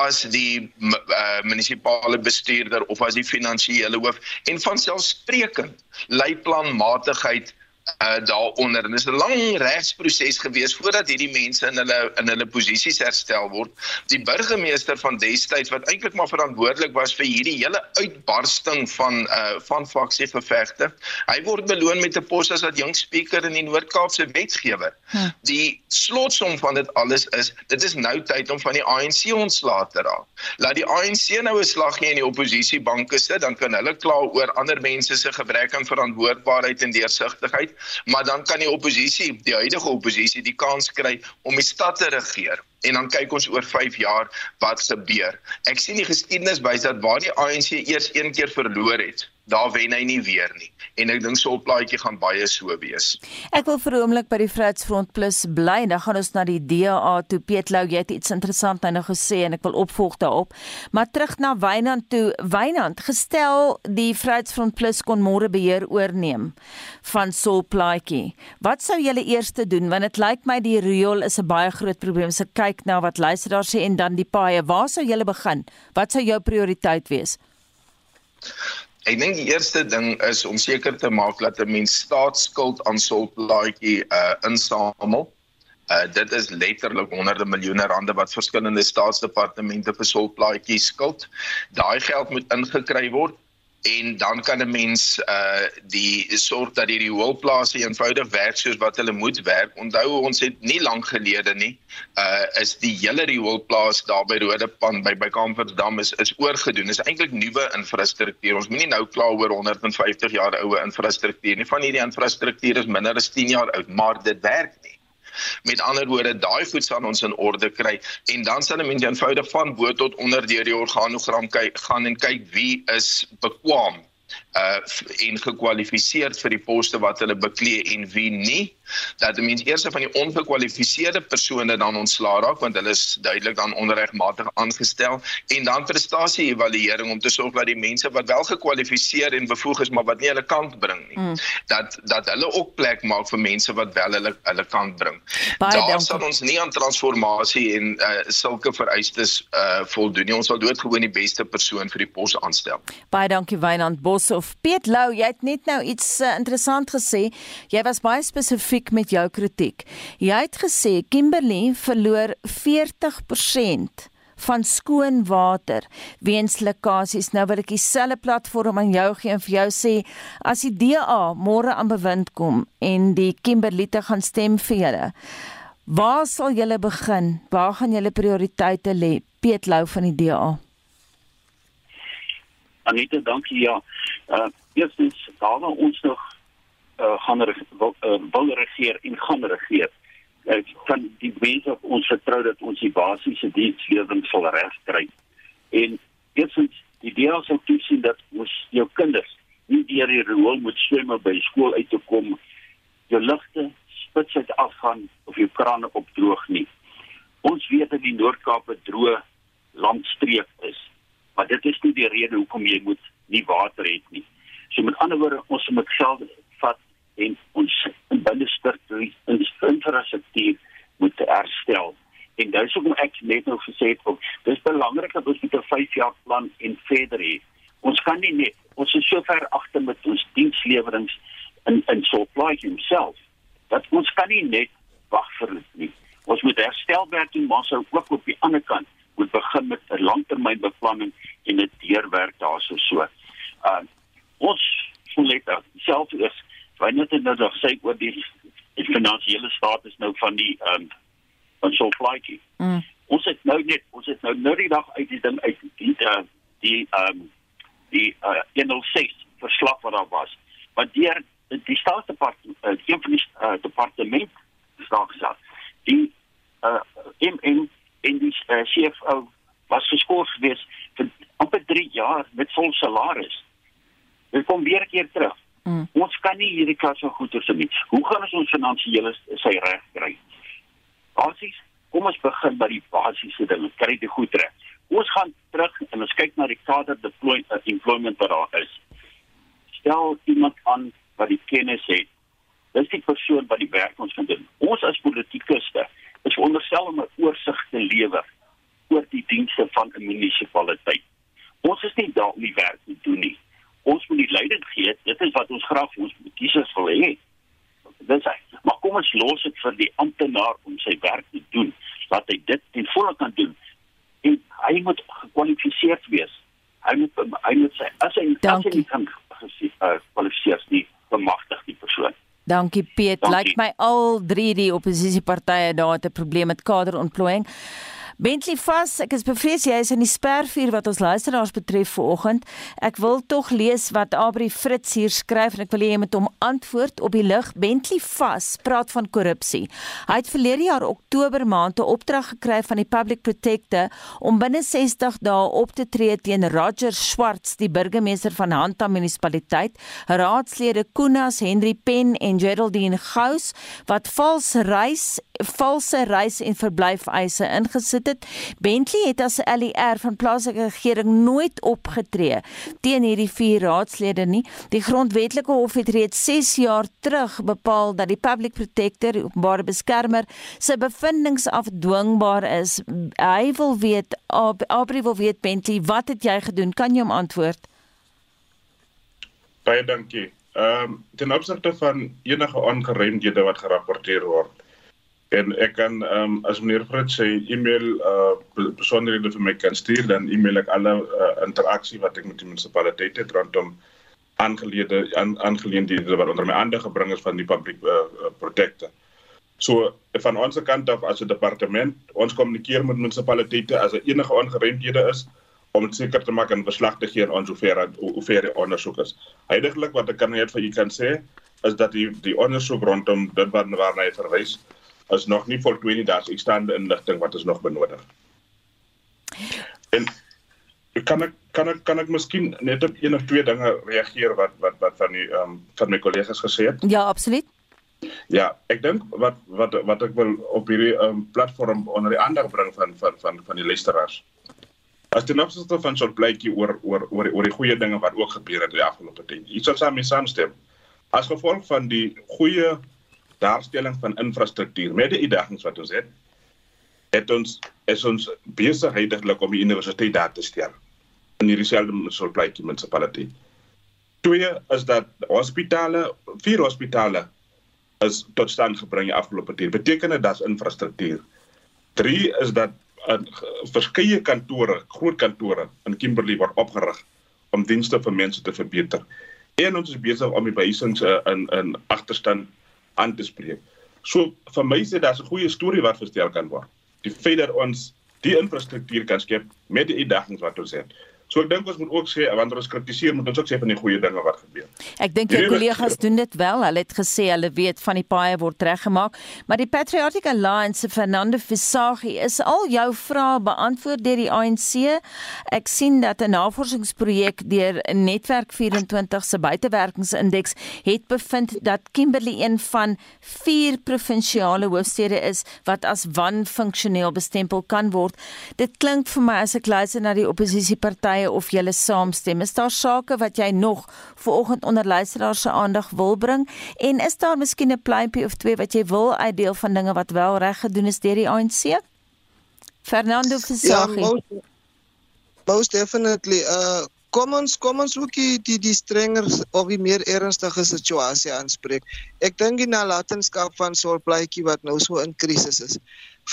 Speaker 2: as die uh, munisipale bestuurder of as die finansiële hoof. En van selfsprekend leiplanmatigheid uh, daaronder en dis 'n lang regsproses gewees voordat hierdie mense in hulle in hulle posisies herstel word. Die burgemeester van destyds wat eintlik maar verantwoordelik was vir hierdie hele uitbarsting van uh van faksiegevegte, hy word beloon met 'n pos as adjunkt spreker in die Noord-Kaapse wetgewer. Hm. Die slotsom van dit alles is, dit is nou tyd om van die ANC ontslae te raak. Laat die ANC nou 'n slag gee in die oppositiebanke sit, dan kan hulle kla oor ander mense se gebrek aan verantwoordbaarheid en deursigtigheid maar dan kan die oppositie, die huidige oppositie die kans kry om die stad te regeer. En dan kyk ons oor 5 jaar wat gebeur. Ek sien die geskiedenis wys dat waar die ANC eers een keer verloor het, daar wen hy nie weer nie. En ek dink so 'n plaatjie gaan baie so wees.
Speaker 1: Ek wil vir 'n oomblik by die Vryheidsfront Plus bly. Dan gaan ons na die DA toe. Pietlou, jy het iets interessant nou gesê en ek wil opvolg daarop. Maar terug na Wynand toe. Wynand, gestel die Vryheidsfront Plus kon môre beheer oorneem van Solplaatjie. Wat sou julle eers doen want dit lyk my die riool is 'n baie groot probleem. Se kyk na wat luisteraars sê en dan die paaie. Waar sou julle begin? Wat sou jou prioriteit wees?
Speaker 2: Ek dink die eerste ding is om seker te maak dat 'n mens staatsskuld aan sulplaatjie uh insamel. Uh dit is letterlik honderde miljoene rande wat verskillende staatsdepartemente vir sulplaatjie skuld. Daai geld moet ingekry word en dan kan 'n mens uh die sorg dat hierdie hoëplase eenvoudig werk soos wat hulle moet werk. Onthou ons het nie lank gelede nie uh is die hele rioolplaas daar by Rodepan by by Kampersdam is is oorgedoen. Dit is eintlik nuwe infrastruktuur. Ons moenie nou kla oor 150 jaar oue infrastruktuur nie. Van hierdie infrastruktuur is minder as 10 jaar oud, maar dit werk. Met ander woorde, daai voet sal ons in orde kry. En dan sal 'n mens eenvoudig van bo tot onder deur die organogram kyk gaan en kyk wie is bekwam uh en gekwalifiseer vir die poste wat hulle beklee en wie nie dat die mens eers van die ongekwalifiseerde persone dan ontslaa raak want hulle is duidelik dan onregmatig aangestel. En dan prestasie evaluering om te sorg dat die mense wat wel gekwalifiseer en bevoeg is maar wat nie hulle kant bring nie mm. dat dat hulle ook plek maak vir mense wat wel hulle hulle kant bring. Daar sal ons nie aan transformasie en uh, sulke vereistes uh, voldoen nie. Ons sal doodgewoon die beste persoon vir die pos aanstel.
Speaker 1: Baie dankie Wynand Bos of Piet Lou jy het net nou iets uh, interessant gesê jy was baie spesifiek met jou kritiek. Jy het gesê Kimberley verloor 40% van skoon water weens lekkasies. Nou wil ek dieselfde platform aan jou gee en vir jou sê as die DA môre aan bewind kom en die Kimberley te gaan stem vir julle. Waar sal julle begin? Waar gaan julle prioriteite lê? Piet Lou van die DA.
Speaker 5: Anita, dankie ja. Uh eerstens, daar waar ons nog uh, gaan wil, uh, wil regeer en gaan regeer. Ek uh, kan die mense op ons vertrou dat ons die basiese dienslewering sal regkry. En eerstens die deel sou toesien dat ons jou kinders nie deur die riool moet swem by skool uit te kom. Jou ligte spits uit afgaan of jou krane opdroog nie. Ons weet dat die Noord-Kaap 'n droë landstreek is, maar dit is nie die rede hoekom jy moet nie water het nie. So met ander woorde, ons moet geld vat en ons binnestruktuur in die infrastruktuur moet herstel. En dit is ook ek net nou gesê het ook dis belangrik dat ons met 'n 5 jaar plan en verder hê. Ons kan nie net ons is so ver agter met ons dienslewerings in in supply homself dat ons kan nie net wag vir dit nie. Ons moet herstelwerk doen maar sou ook op die ander kant moet begin met 'n langtermynbeplanning en dit deurwerk daarso so. Uh ons voel net self is wanneer dit nou nog sê oor die, die finansiële status nou van die um, van so flytjie. Mm. Ons het nou net ons het nou nou die dag uit die ding uit die uh, die um, die uh, 106 verslag wat daar was. Want deur die staatsdepartement uh, een van die uh, departement staan gesê die uh in in die uh, CFO was geskort geweest vir amper 3 jaar met vol salaris. Dit kom weer keer terug. Mm. Ons kan nie hierdie klas van goeder se nie. Hoe gaan ons ons finansiële sy reg kry? Basies, kom ons begin by die basiese dinge. Kry dit goed reg. Ons gaan terug en ons kyk na die kader deployment uh, employment wat daar is. Stel iemand aan wat die kennis het. Dis die persoon wat die werk ons kan doen. Ons as politikuste is veronderstel om 'n oorsig te lewer oor die dienste van 'n munisipaliteit. Ons is nie daar om die werk te doen nie ons moet die leiding gee. Dit is wat ons graag ons kiesers wil hê. Dis hy. Maar kom ons los dit vir die amptenaar om sy werk te doen. Laat hy dit ten volle kan doen. En hy moet gekwalifiseer wees. Hy moet hy moet sê as hy as hy kan gekwalifiseer uh, nie bemagtig die persoon.
Speaker 1: Dankie Piet. Lyk my al drie die oppositiepartye daar het 'n probleem met kaderontplooiing. Bentley vas, ek is bevrees jy is in die spervuur wat ons luisteraars betref vanoggend. Ek wil tog lees wat Abri Fritz hier skryf en ek wil hê jy moet hom antwoord op die lig. Bentley vas praat van korrupsie. Hy het verlede jaar Oktober maand 'n opdrag gekry van die Public Protector om binne 60 dae op te tree teen Roger Swarts, die burgemeester van Hanta munisipaliteit, raadslede Kunas, Henry Pen en Geraldine Gous wat vals reis, valse reis en verblyfeise ingesit het. Bentley het as 'n LER van plaaslike regering nooit opgetree teen hierdie vier raadslede nie. Die grondwetlike hof het reeds 6 jaar terug bepaal dat die public protector, die openbare beskermer, se bevindinge afdwingbaar is. Hy wil weet, Abri wil weet Bentley, wat het jy gedoen? Kan jy hom antwoord?
Speaker 4: Baie dankie. Ehm um, ten opsigte van enige ongeruimdhede wat gerapporteer word, En ek kan ehm um, as meneer Fritz sy e-mail uh besonderhede vir my kan stuur dan e-mail ek alle uh, interaksie wat ek met die munisipaliteit het rondom aangeleede aangeleenthede wat onder my ander gebring is van die publiek uh, protekte. So van ons kant af as 'n departement, ons kommunikeer met munisipaliteite as er enige ongeruimthede is om seker te maak en verslag te gee aan sover hoe ver die ondersoek is. Heidiglik wat ek kan net vir u kan sê is dat die die ondersoek rondom dit waarna hy verwys is nog nie voltooi nie. Daar's ekstande inligting wat ons nog benodig. En kan ek kan ek kan ek miskien net op een of twee dinge reageer wat wat wat van die ehm um, van my kollegas gesê het?
Speaker 1: Ja, absoluut.
Speaker 4: Ja, ek dink wat wat wat ek wil op hierdie ehm um, platform onder die aandag bring van van van van die luisteraars. As nou so van so 'n pleitjie oor oor oor oor die goeie dinge wat ook gebeur het in die afgelope tyd. Wat saam mee saamstem. As gevolg van die goeie daarstelling van infrastruktuur met die uitdagings wat ons het, het ons is ons besig heidaglik om die universiteit daar te stel in hierdie soort plekie munisipaliteit. Twee is dat hospitale, vier hospitale is tot stand gebring die afgelope tyd. Beteken dit dat's infrastruktuur. Drie is dat in verskeie kantore, groot kantore in Kimberley word opgerig om dienste vir mense te verbeter. En ons is besig om die behuisings in in agterstand aan te spreek. So vir my sê daar's 'n goeie storie wat verstel kan word. Die feit dat ons die infrastruktuur kan skep met die uitdagings wat ons het. So ek dink ons moet ook sê wanneer ons kritiseer moet ons ook sê van die goeie dinge wat gebeur.
Speaker 1: Ek dink jou kollegas doen dit wel. Hulle het gesê hulle weet van die paaie word reggemaak, maar die Patriotic Alliance se Fernando Visagie is al jou vrae beantwoord deur die ANC. Ek sien dat 'n navorsingsprojek deur Netwerk 24 se buitewerkingsindeks het bevind dat Kimberley een van vier provinsiale hoofstede is wat as wanfunksioneel bestempel kan word. Dit klink vir my as ek luister na die oppositiepartye partye of julle saamstem. Is daar sake wat jy nog vanoggend onder luisteraars se aandag wil bring en is daar miskien 'n pleintjie of twee wat jy wil uitdeel van dinge wat wel reg gedoen is deur die ANC? Fernando Fisagi. Ja, most,
Speaker 3: most definitely uh kom ons kom ons ook die die, die strenger of die meer ernstige situasie aanspreek. Ek dink die nalatenskap van Solplaatjie wat nou so in krisis is.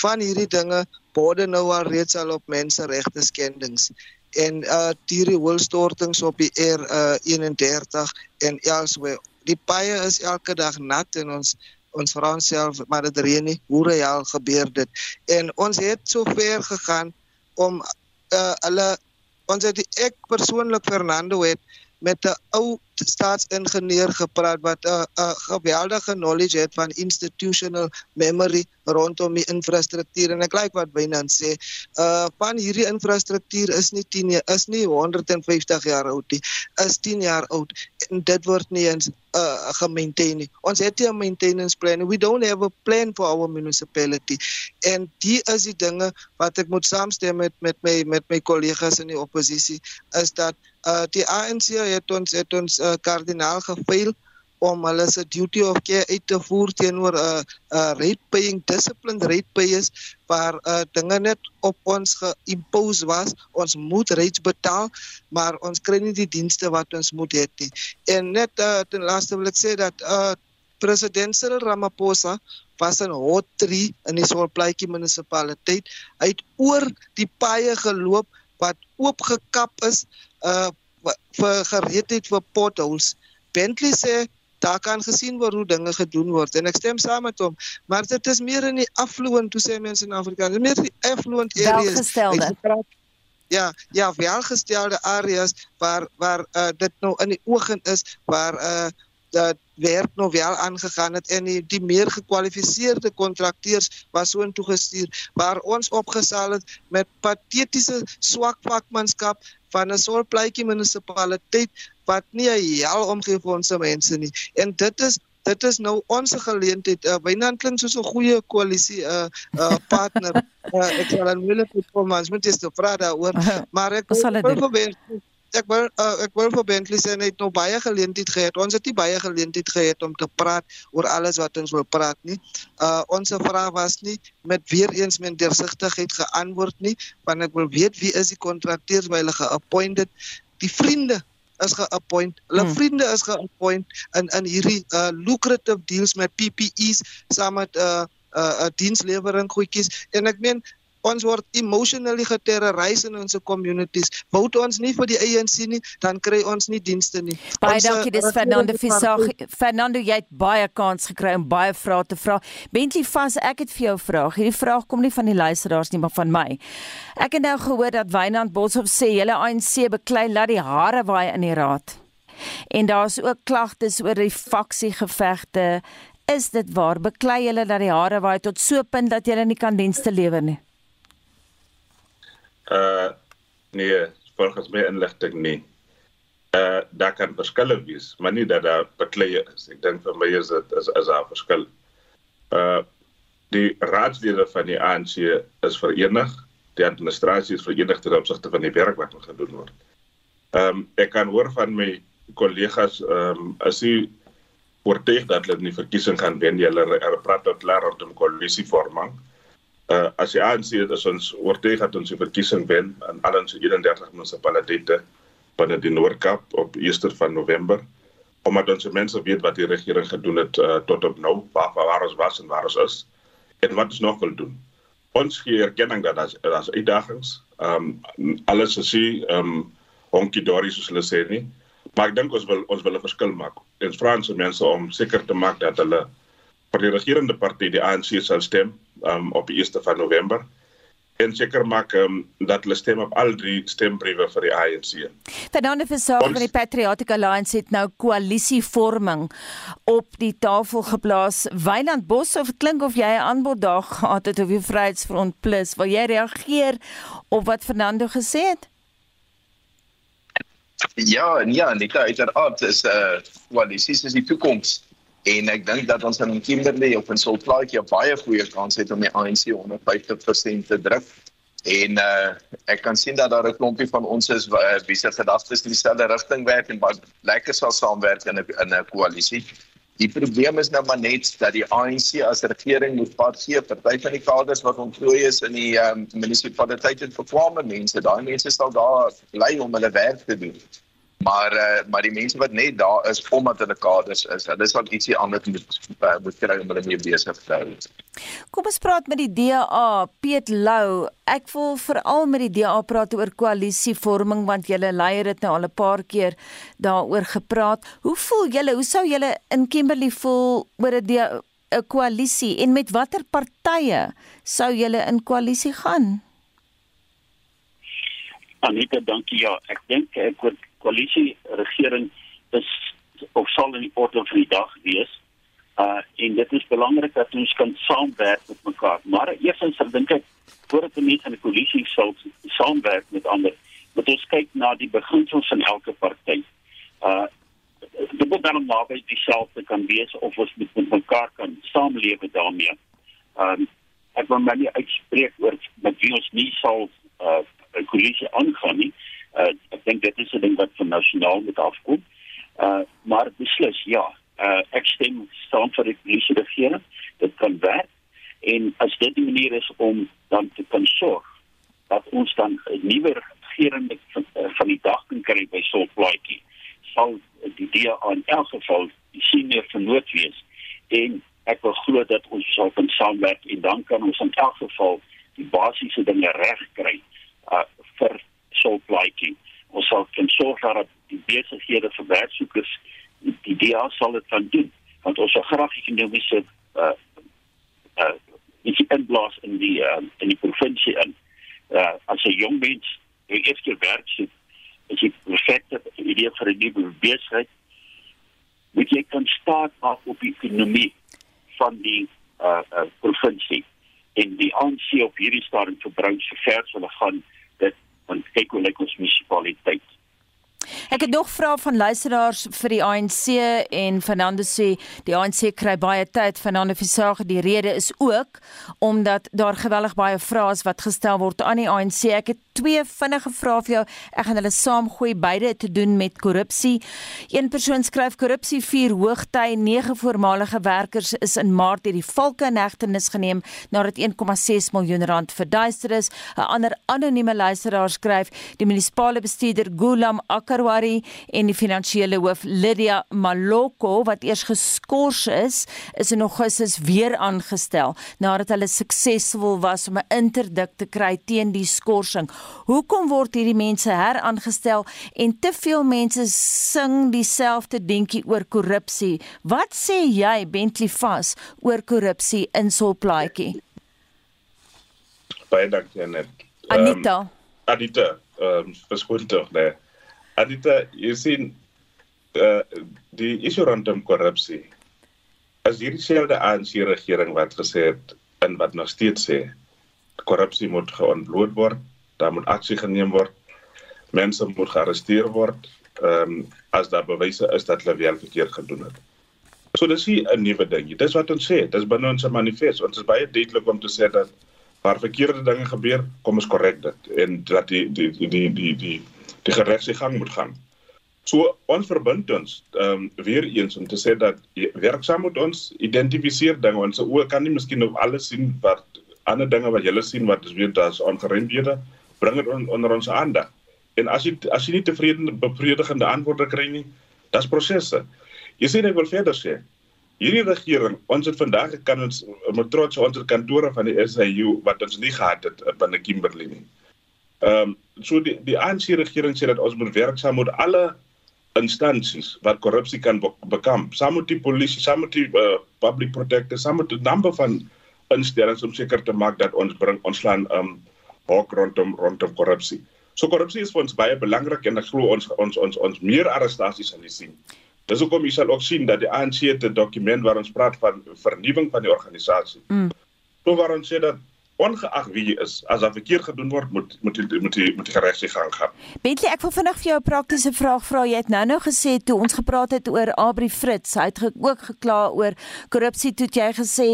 Speaker 3: Van hierdie dinge borde nou al reeds al op menseregte skendings en uh die woelstortings op die R uh 31 en elsewhere. Die paaie is elke dag nat en ons ons vra ons self maar dit reën nie hoe reël gebeur dit en ons het so ver gegaan om uh hulle ons het ek persoonlik Fernando het met 'n ou staatsingenieur gepraat wat 'n 'n geweldige knowledge het van institutional memory rondom die infrastruktuur en ek like wat Wynand sê, uh van hierdie infrastruktuur is nie 10 is nie 150 jaar oud nie, is 10 jaar oud en dit word nie eens uh gemaintain nie. Ons het nie 'n maintenance plan. We don't have a plan for our municipality. En die is die dinge wat ek moet saamstem met met my met my kollegas in die oppositie is dat uh die ANC het ons het ons uh, kardinaal gefaal om hulle se duty of care uit te voer teenoor 'n uh, uh, rate paying disciplined rate payers waar uh, dinge net op ons geïmpose was ons moet rates betaal maar ons kry nie die dienste wat ons moet hê nie en net uh, ten laaste wil ek sê dat uh, president Cyril Ramaphosa was 'n hot tree in die Solplaatjie munisipaliteit hy het oor die paaie geloop wat oopgekap is uh vir gereedheid vir potholes. Bentley sê daar kan gesien word hoe dinge gedoen word en ek stem saam met hom, maar dit is meer in die affluent, hoe sê mense in Afrikaans, meer die affluent areas. Ja, ja, welgestelde areas waar waar uh, dit nou in die oog is waar uh dat werk nou wel aangegaan het en die, die meer gekwalifiseerde kontrakteurs was so intoe gestuur waar ons opgesaal het met patetiese swak vakmanskap van 'n solplaatjie munisipaliteit wat nie 'n hel omgee vir ons mense nie. En dit is dit is nou ons geleentheid. Uh, Wynand klink soos 'n goeie koalisie 'n uh, uh, partner. uh, ek sal aan wille vir hom as moet jy te vra daaroor. Maar ek wil probeer ek wil uh, ek wil vir Bentley sê net nou baie geleentheid gehad. Ons het nie baie geleentheid gehad om te praat oor alles wat ons wil praat nie. Uh ons vraag was nie met weer eens met deursigtigheid geantwoord nie, want ek wil weet wie is die kontrakteurs by hulle geappointed? Die vriende is geappoint. Hulle hmm. vriende is geappoint in in hierdie uh lucrative deals met PPEs saam met uh uh, uh dienslewering goedjies en ek meen ons word emotionally geterroriseer in ons communities. Vout ons nie vir die ANC nie, dan kry ons nie dienste nie.
Speaker 1: Baie
Speaker 3: ons,
Speaker 1: dankie, dis Fernando Fisag. Fernando, jy het baie kans gekry om baie vrae te vra. Bentley vas, ek het vir jou 'n vraag. Hierdie vraag kom nie van die luisteraars nie, maar van my. Ek het nou gehoor dat Wynand Boshoff sê hele ANC beklei laat die hare waai in die raad. En daar's ook klagtes oor die faksiegevegte. Is dit waar? Beklei julle dat die hare waai tot so 'n punt dat julle nie kan dienste lewer nie?
Speaker 4: Uh nee, volgens my inligting nie. Uh daar kan verskille wees, maar nie dat daar bekleie is. Ek dink vir my is dit is is daar verskil. Uh die raadslede van die ANC is verenig, die administrasie is verenig ten opsigte van die werk wat gedoen word. Ehm um, ek kan hoor van my kollegas ehm um, as jy oortuig dat hulle in die verkiesing gaan wen, hulle praat tot klaar rondom koalisievorming uh, as die ANC dit is ons oortuig dat ons die verkiesing wen in al ons 31 munisipaliteite binne die Noord-Kaap op 1 van November omdat ons mense weet wat die regering gedoen het uh, tot op nou waar, waar ons was en waar ons is en wat ons nog wil doen. Ons gee erkenning dat as as uitdagings. Um alles is hier um honkie dory soos hulle sê nie maar ek dink ons wil ons wil 'n verskil maak. En vra ons mense om seker te maak dat hulle vir die regerende party die ANC sal stem um, op die 1ste van November en seker maak um, dat hulle stem op al drie stembriewe vir die ANC.
Speaker 1: Fernando Versaag van die Patriotic Alliance het nou koalisievorming op die tafel geplaas. Wynand Bos of klink of jy 'n aanbod daar gehad het of die Vryheidsfront Plus, wil jy reageer op wat Fernando gesê het?
Speaker 2: Ja, ja, net uiteraard is 'n uh, koalisie is die toekoms en ek dink dat ons in Kimberley op 'n solplaatjie 'n baie goeie kans het om die ANC 150% te druk. En uh ek kan sien dat daar 'n klompie van ons is uh, wie se gedagtes in dieselfde rigting werk en wat lekker sal saamwerk in 'n in 'n koalisie. Die probleem is nou maar net dat die ANC as regering moet pad gee. Party van die kaders wat ontplooi is in die um, munisipaliteit het verkwame mense. Daai mense sal daar bly om hulle werk te doen maar uh, maar die mense wat net daar is omdat hulle kaders is, hulle is wat ietsie anders moet uh, moet kry om hulle mee besig te hou.
Speaker 1: Kom ons praat met die DA, Piet Lou. Ek wil veral met die DA praat oor koalisievorming want julle leier het nou al 'n paar keer daaroor gepraat. Hoe voel julle? Hoe sou julle in Kimberley voel oor 'n 'n koalisie en met watter partye sou julle in koalisie gaan?
Speaker 5: Anita, dankie. Ja, ek dink ek word koalisie regering is of sal in die orde van die dag wees. Uh en dit is belangrik dat ons kan saamwerk met mekaar. Maar eerstens dink ek voordat die mense in die koalisie sal saamwerk met ander, moet ons kyk na die beginsels van elke party. Uh dit moet dan naby dieselfde kan wees of ons moet met mekaar kan saamlewe daarmee. Um ek wil maar nie uitspreek oor met wie ons nie sal uh 'n koalisie aangaan nie. Uh, ek dink dit is 'n ding wat van nasionaal moet afkom. Uh maar beslis ja. Uh ek stem saam vir die polisie regering. Dit kan werk en as dit die manier is om dan te kan sorg dat ons dan 'n nuwe regering van, uh, van die dag kan kry by Solplaatjie sal die DA in elk geval die senior vernoot wees en ek wil glo dat ons sal kan saamwerk en dan kan ons in elk geval die basiese dinge reg kry uh vir solplaatjie. Ons sal kan sorg dat die besighede vir werksoekers die DA sal dit kan doen want ons sal graag ekonomiese uh uh iets inblaas in die uh, in die provinsie in. Uh as 'n jong mens wie eers keer werk soek, is dit perfekte idee vir 'n nuwe besigheid. Moet jy kan staat maak op die ekonomie van die uh, uh provinsie en die ANC op hierdie stadium verbruik so ver as hulle gaan want kyk hoe lyk ons munisipaliteit.
Speaker 1: Ek het nog vrae van luisteraars vir die ANC en Fernando sê die ANC kry baie tyd Fernando Visagie die rede is ook omdat daar geweldig baie vrae is wat gestel word aan die ANC. Ek het twee vinnige vrae vir jou. Ek gaan hulle saamgooi beide te doen met korrupsie. Een persoon skryf korrupsie vier hoogtyd. Nege voormalige werkers is in Maart deur die valke in hegtenis geneem nadat 1,6 miljoen rand verduister is. 'n Ander anonieme luisteraar skryf die munisipale bestuurder Gulam Akarwari en die finansiële hoof Lydia Maloko wat eers geskort is, is in Augustus weer aangestel nadat hulle suksesvol was om 'n interdik te kry teen die skorsing. Hoekom word hierdie mense heraangestel en te veel mense sing dieselfde dingetjie oor korrupsie? Wat sê jy Bentley vas oor korrupsie in Solplaatjie?
Speaker 4: Baie dankie net.
Speaker 1: Anita.
Speaker 4: Um, Anita, ehm um, verskoon tog, nee. Anita, jy sien uh die issue rondom korrupsie. As hierdie selfde ANC regering wat gesê het en wat nog steeds sê korrupsie moet geontbloot word, daar moet aksie geneem word. Mense moet gearresteer word ehm um, as daar bewyse is dat hulle wel verkeerd gedoen het. So dis nie 'n nuwe ding nie. Dis wat ons sê, dis binne ons manifest. Ons is baie duidelik om te sê dat waar verkeerde dinge gebeur, kom ons korrek dit en dat die die die die die die, die geregsgang moet gaan. So ons verbind ons ehm um, weer eens om te sê dat werksaam moet ons identifiseer dinge. Ons oë kan nie miskien op alles sien wat ander dinge wat julle sien wat is weet daar's ongeremdhede, bring dit on, onder ons aandag. En as jy as jy nie tevrede bevredigende antwoorde kry nie, dis prosesse. Jy sien ek wil verder sê. Hierdie regering, ons het vandag kan ons met trots ons kantore van die SAU wat ons nie gehad het binne Kimberley nie. Ehm um, so die die ANC regering sê dat ons moet werksaam met alle instansies wat korrupsie kan bekamp. Saam met die polisie, saam met die uh, public protector, saam met 'n number van instellings om seker te maak dat ons bring ons land um hok rondom rondom korrupsie. So korrupsie is vir ons baie belangrik en ek glo ons ons ons ons meer arrestasies sal sien. Dis hoekom jy sal ook sien dat die ANC het 'n dokument waar ons praat van vernuwing van die organisasie. Mm. So waar ons sê dat ongeag wie jy is, as daar verkeerd gedoen word, moet moet jy moet jy moet die regsie gang gaan.
Speaker 1: Bentley, ek wil vinnig vir jou 'n praktiese vraag vra. Jy het nou-nou gesê toe ons gepraat het oor Abri Fritz, hy het ook gekla oor korrupsie toe jy gesê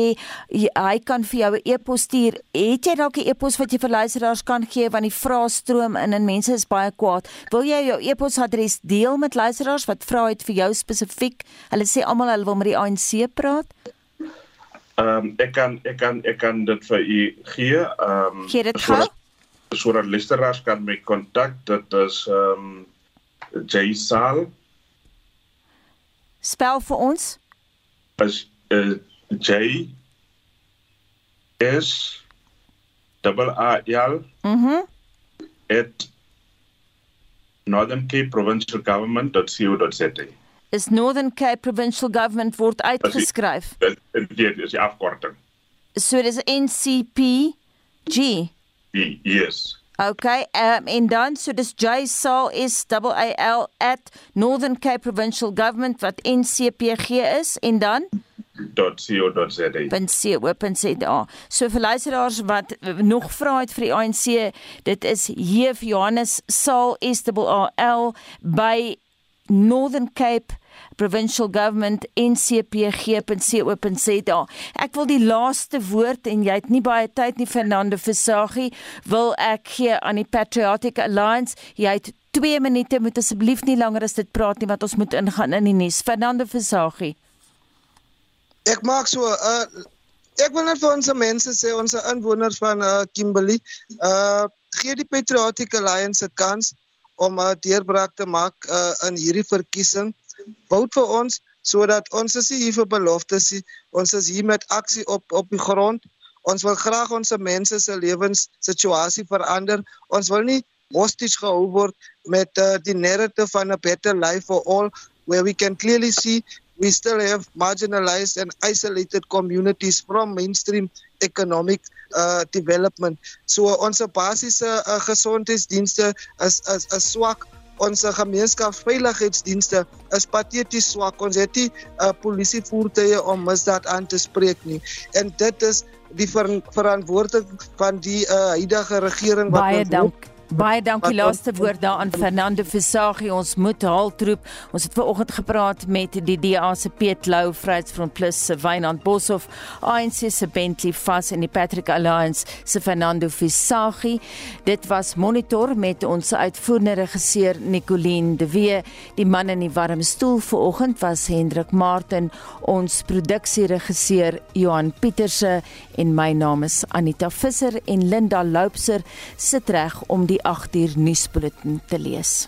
Speaker 1: hy kan vir jou 'n e-pos stuur. Het jy dalk 'n e-pos wat jy vir luisteraars kan gee want die vrae stroom in en mense is baie kwaad. Wil jy jou e-posadres deel met luisteraars wat vra het vir jou spesifiek? Hulle sê almal hulle wil met die ANC praat.
Speaker 4: Ehm um, ek kan ek kan ek kan dit vir u gee. Ehm um,
Speaker 1: gee dit gou.
Speaker 4: Sodat luisteraars kan my kontak. Dit is ehm um, J Sal.
Speaker 1: Spel vir ons.
Speaker 4: Is uh, J S double A L.
Speaker 1: Mhm. Mm
Speaker 4: at Northern Cape Provincial Government.co.za
Speaker 1: is Northern Cape Provincial Government word uitgeskryf.
Speaker 4: Dit dit is die afkorting.
Speaker 1: So dis NCPG.
Speaker 4: Yes.
Speaker 1: Okay, um, en dan so dis J is double A L Northern Cape Provincial Government wat NCPG is en dan
Speaker 4: .co.za.
Speaker 1: .co.za. So vir luisteraars wat nog vra het vir die ANC, dit is Jeff Johannes Sal is double A L by Northern Cape Provincial Government ncpg.co.za. Ek wil die laaste woord en jy het nie baie tyd nie Fernando Versaghi, wil ek gee aan die Patriotic Alliance. Jy het 2 minute, moet asseblief nie langer as dit praat nie want ons moet ingaan in die nuus. Fernando Versaghi.
Speaker 3: Ek maak so 'n uh, ek wil net vir ons mense sê ons inwoners van uh, Kimberley, uh gee die Patriotic Alliance 'n kans om 'n deurbraak te maak uh, in hierdie verkiesing. Vout vir ons sodat ons is hier vir beloftes. Ons is hier met aksie op op die grond. Ons wil graag ons mense se lewenssituasie verander. Ons wil nie hostage gehou word met uh, die narrative van a better life for all where we can clearly see we still have marginalized and isolated communities from mainstream economic uh, development. So ons basiese uh, gesondheidsdienste is is is swak. Ons gemeenskapsveiligheidsdienste is pateties swak. Ons het nie uh, polisievoertuie om misdaad aan te spreek nie. En dit is die ver verantwoordelik van die uh, huidige regering
Speaker 1: wat Baie dank. Baie dankie laaste woord daaraan Fernando Visagie ons moet haltroep. Ons het ver oggend gepraat met die DA se Piet Lou Vryheidsfront Plus se Wynand Boshoff, ANC se Bentley Fas en die Patrick Alliance se Fernando Visagie. Dit was monitor met ons uitvoerende regisseur Nicoline de Wee. Die man in die warm stoel ver oggend was Hendrik Martin, ons produksieregisseur Johan Pieterse en my naam is Anita Visser en Linda Loupser sit reg om die die 8 uur nuusbulletin te lees.